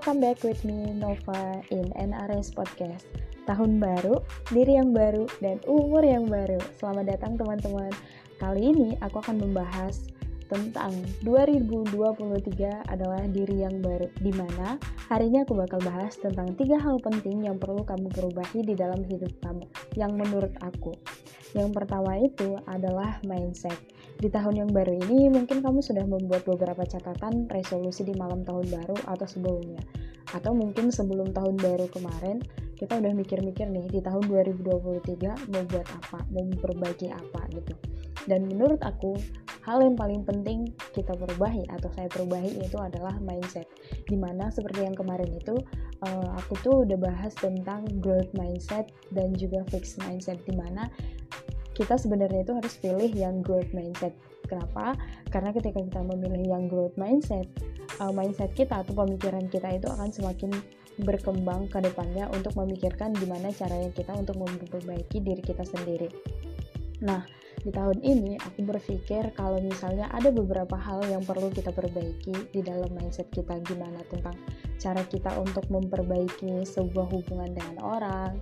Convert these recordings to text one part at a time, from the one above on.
welcome back with me Nova in NRS Podcast. Tahun baru, diri yang baru, dan umur yang baru. Selamat datang teman-teman. Kali ini aku akan membahas tentang 2023 adalah diri yang baru di mana hari ini aku bakal bahas tentang tiga hal penting yang perlu kamu perubahi di dalam hidup kamu yang menurut aku yang pertama itu adalah mindset di tahun yang baru ini mungkin kamu sudah membuat beberapa catatan resolusi di malam tahun baru atau sebelumnya. Atau mungkin sebelum tahun baru kemarin kita udah mikir-mikir nih di tahun 2023 mau buat apa mau memperbaiki apa gitu. Dan menurut aku hal yang paling penting kita perubahi atau saya perubahi itu adalah mindset. Di mana seperti yang kemarin itu uh, aku tuh udah bahas tentang growth mindset dan juga fixed mindset di mana kita sebenarnya itu harus pilih yang growth mindset kenapa karena ketika kita memilih yang growth mindset uh, mindset kita atau pemikiran kita itu akan semakin berkembang ke depannya untuk memikirkan gimana caranya kita untuk memperbaiki diri kita sendiri. Nah, di tahun ini aku berpikir kalau misalnya ada beberapa hal yang perlu kita perbaiki di dalam mindset kita gimana tentang cara kita untuk memperbaiki sebuah hubungan dengan orang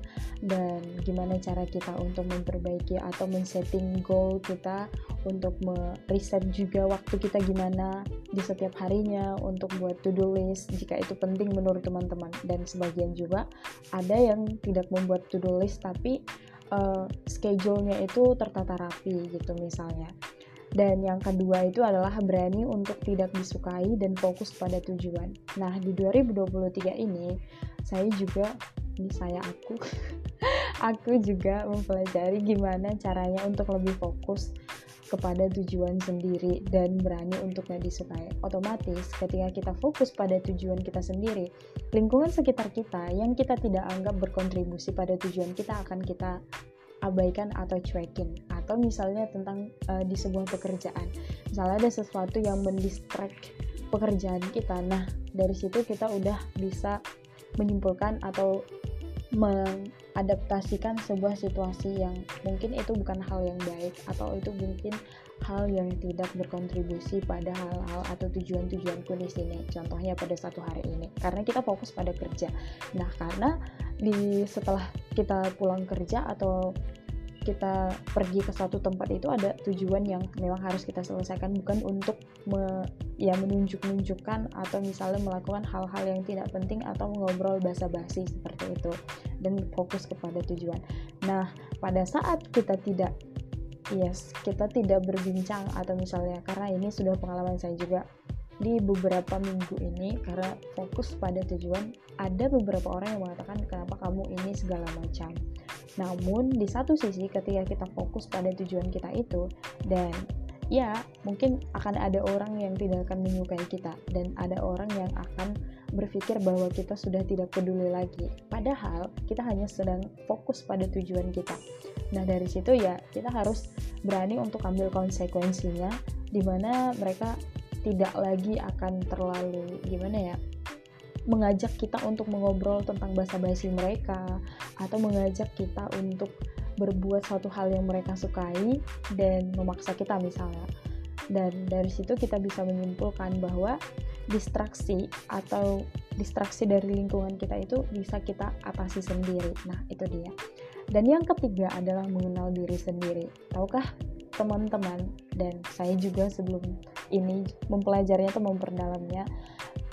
dan gimana cara kita untuk memperbaiki atau men-setting goal kita untuk meriset juga waktu kita gimana di setiap harinya untuk buat to-do list. Jika itu penting menurut teman-teman. Dan sebagian juga ada yang tidak membuat to-do list tapi uh, schedule-nya itu tertata rapi gitu misalnya. Dan yang kedua itu adalah berani untuk tidak disukai dan fokus pada tujuan. Nah, di 2023 ini saya juga ini saya aku aku juga mempelajari gimana caranya untuk lebih fokus kepada tujuan sendiri dan berani untuknya disukai. Otomatis ketika kita fokus pada tujuan kita sendiri, lingkungan sekitar kita yang kita tidak anggap berkontribusi pada tujuan kita akan kita abaikan atau cuekin. Atau misalnya tentang uh, di sebuah pekerjaan. Misalnya ada sesuatu yang mendistract pekerjaan kita. Nah dari situ kita udah bisa menyimpulkan atau mengadaptasikan sebuah situasi yang mungkin itu bukan hal yang baik atau itu mungkin hal yang tidak berkontribusi pada hal-hal atau tujuan-tujuanku di sini. Contohnya pada satu hari ini, karena kita fokus pada kerja. Nah, karena di setelah kita pulang kerja atau kita pergi ke satu tempat itu ada tujuan yang memang harus kita selesaikan bukan untuk me, ya menunjuk-nunjukkan atau misalnya melakukan hal-hal yang tidak penting atau ngobrol basa-basi seperti itu dan fokus kepada tujuan. Nah, pada saat kita tidak yes, kita tidak berbincang atau misalnya karena ini sudah pengalaman saya juga di beberapa minggu ini karena fokus pada tujuan ada beberapa orang yang mengatakan kenapa kamu ini segala macam namun di satu sisi ketika kita fokus pada tujuan kita itu dan ya mungkin akan ada orang yang tidak akan menyukai kita dan ada orang yang akan berpikir bahwa kita sudah tidak peduli lagi. Padahal kita hanya sedang fokus pada tujuan kita. Nah dari situ ya kita harus berani untuk ambil konsekuensinya di mana mereka tidak lagi akan terlalu gimana ya mengajak kita untuk mengobrol tentang bahasa basi mereka atau mengajak kita untuk berbuat suatu hal yang mereka sukai dan memaksa kita misalnya. Dan dari situ kita bisa menyimpulkan bahwa distraksi atau distraksi dari lingkungan kita itu bisa kita atasi sendiri. Nah itu dia. Dan yang ketiga adalah mengenal diri sendiri. Tahukah teman-teman dan saya juga sebelum ini mempelajarinya atau memperdalamnya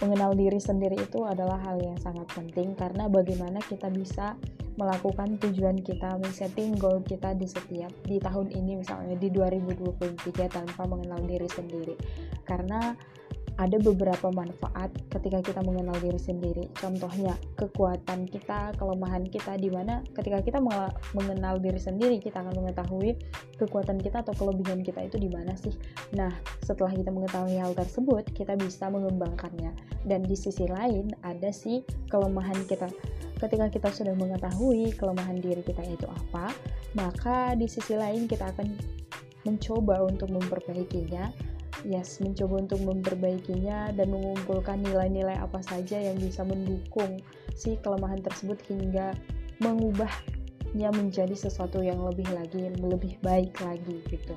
mengenal diri sendiri itu adalah hal yang sangat penting karena bagaimana kita bisa melakukan tujuan kita, men-setting goal kita di setiap di tahun ini misalnya di 2023 tanpa mengenal diri sendiri. Karena ada beberapa manfaat ketika kita mengenal diri sendiri. Contohnya, kekuatan kita, kelemahan kita di mana ketika kita mengenal diri sendiri, kita akan mengetahui kekuatan kita atau kelebihan kita itu di mana sih. Nah, setelah kita mengetahui hal tersebut, kita bisa mengembangkannya. Dan di sisi lain, ada sih kelemahan kita. Ketika kita sudah mengetahui kelemahan diri kita itu apa, maka di sisi lain kita akan mencoba untuk memperbaikinya yes mencoba untuk memperbaikinya dan mengumpulkan nilai-nilai apa saja yang bisa mendukung si kelemahan tersebut hingga mengubahnya menjadi sesuatu yang lebih lagi lebih baik lagi gitu.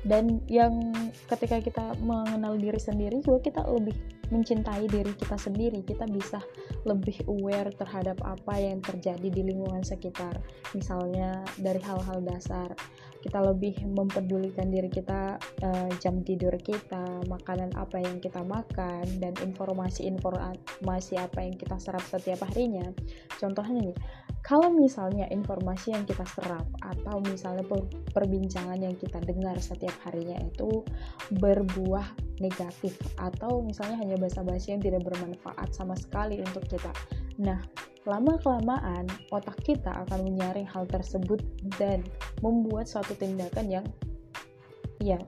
Dan yang ketika kita mengenal diri sendiri juga kita lebih mencintai diri kita sendiri kita bisa lebih aware terhadap apa yang terjadi di lingkungan sekitar. Misalnya dari hal-hal dasar kita lebih mempedulikan diri kita uh, jam tidur kita makanan apa yang kita makan dan informasi-informasi apa yang kita serap setiap harinya. Contohnya nih kalau misalnya informasi yang kita serap atau misalnya perbincangan yang kita dengar setiap harinya itu berbuah negatif atau misalnya hanya basa-basi yang tidak bermanfaat sama sekali untuk kita. Nah lama-kelamaan otak kita akan menyaring hal tersebut dan membuat suatu tindakan yang ya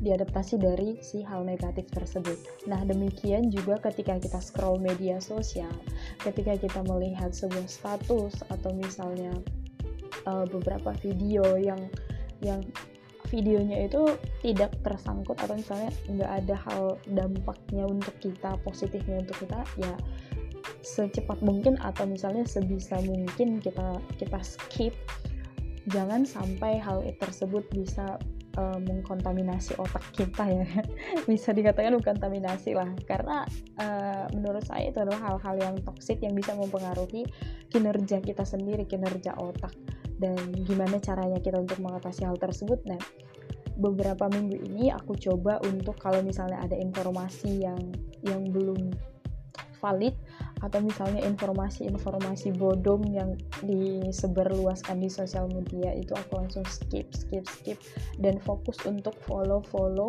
diadaptasi dari si hal negatif tersebut. Nah, demikian juga ketika kita scroll media sosial, ketika kita melihat sebuah status atau misalnya uh, beberapa video yang yang videonya itu tidak tersangkut atau misalnya nggak ada hal dampaknya untuk kita, positifnya untuk kita, ya secepat mungkin atau misalnya sebisa mungkin kita kita skip jangan sampai hal tersebut bisa uh, mengkontaminasi otak kita ya. Bisa dikatakan kontaminasi lah. Karena uh, menurut saya itu adalah hal-hal yang toksik yang bisa mempengaruhi kinerja kita sendiri kinerja otak. Dan gimana caranya kita untuk mengatasi hal tersebut. Nah beberapa minggu ini aku coba untuk kalau misalnya ada informasi yang yang belum valid atau misalnya informasi-informasi bodong yang disebarluaskan di sosial media itu aku langsung skip skip skip. Dan fokus untuk follow follow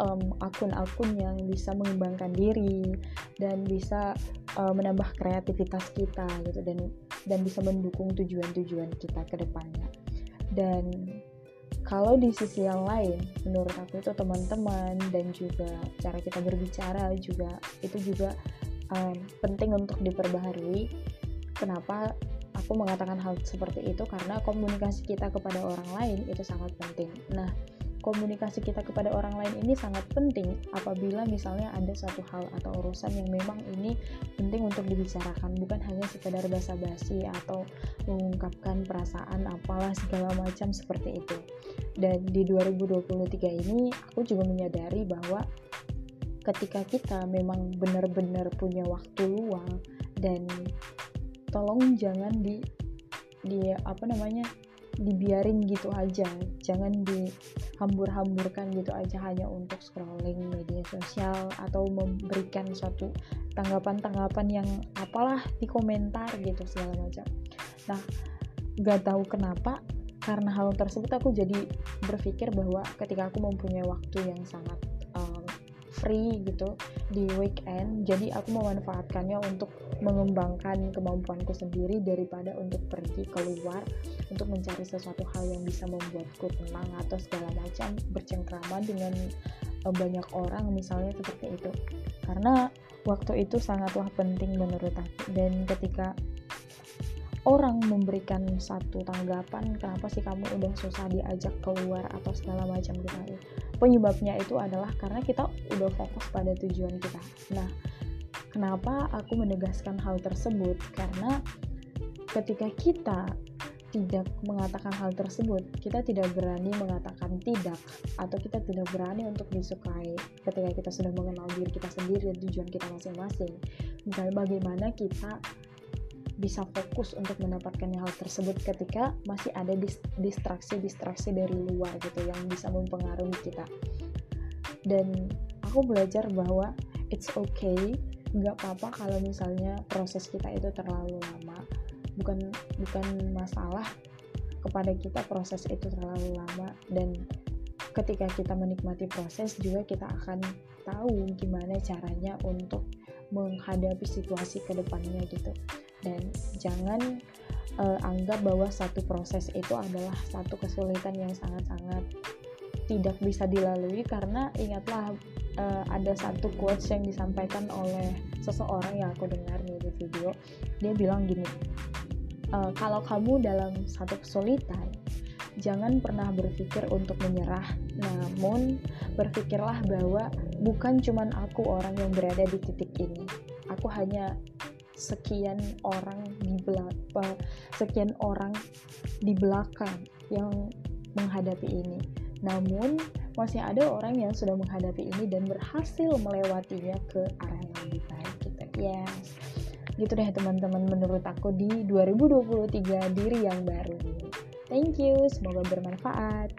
um, akun-akun yang bisa mengembangkan diri dan bisa uh, menambah kreativitas kita gitu dan dan bisa mendukung tujuan-tujuan kita ke depannya. Dan kalau di sisi yang lain menurut aku itu teman-teman dan juga cara kita berbicara juga itu juga um, penting untuk diperbaharui. Kenapa aku mengatakan hal seperti itu? Karena komunikasi kita kepada orang lain itu sangat penting. Nah, komunikasi kita kepada orang lain ini sangat penting apabila misalnya ada suatu hal atau urusan yang memang ini penting untuk dibicarakan bukan hanya sekedar basa-basi atau mengungkapkan perasaan apalah segala macam seperti itu dan di 2023 ini aku juga menyadari bahwa ketika kita memang benar-benar punya waktu luang dan tolong jangan di di apa namanya dibiarin gitu aja. Jangan dihambur-hamburkan gitu aja hanya untuk scrolling media sosial atau memberikan suatu tanggapan-tanggapan yang apalah di komentar gitu segala macam. Nah gak tahu kenapa karena hal tersebut aku jadi berpikir bahwa ketika aku mempunyai waktu yang sangat free gitu di weekend. Jadi aku memanfaatkannya untuk mengembangkan kemampuanku sendiri daripada untuk pergi keluar untuk mencari sesuatu hal yang bisa membuatku tenang atau segala macam bercengkrama dengan eh, banyak orang misalnya seperti itu. Karena waktu itu sangatlah penting menurut aku. Dan ketika orang memberikan satu tanggapan kenapa sih kamu udah susah diajak keluar atau segala macam gitu. Penyebabnya itu adalah karena kita udah fokus pada tujuan kita. Nah kenapa aku menegaskan hal tersebut? Karena ketika kita tidak mengatakan hal tersebut, kita tidak berani mengatakan tidak, atau kita tidak berani untuk disukai ketika kita sudah mengenal diri kita sendiri dan tujuan kita masing-masing. Misalnya bagaimana kita bisa fokus untuk mendapatkan hal tersebut ketika masih ada distraksi-distraksi dari luar gitu yang bisa mempengaruhi kita. Dan aku belajar bahwa it's okay nggak apa-apa kalau misalnya proses kita itu terlalu lama. Bukan bukan masalah kepada kita proses itu terlalu lama dan ketika kita menikmati proses juga kita akan tahu gimana caranya untuk menghadapi situasi ke depannya gitu dan jangan uh, anggap bahwa satu proses itu adalah satu kesulitan yang sangat-sangat tidak bisa dilalui. Karena ingatlah uh, ada satu quotes yang disampaikan oleh seseorang yang aku dengar nih di video. Dia bilang gini uh, kalau kamu dalam satu kesulitan jangan pernah berpikir untuk menyerah. Namun berpikirlah bahwa bukan cuman aku orang yang berada di titik ini. Aku hanya sekian orang di belakang sekian orang di belakang yang menghadapi ini. Namun masih ada orang yang sudah menghadapi ini dan berhasil melewatinya ke arah yang lebih baik gitu yes. Gitu deh teman-teman menurut aku di 2023 diri yang baru thank you semoga bermanfaat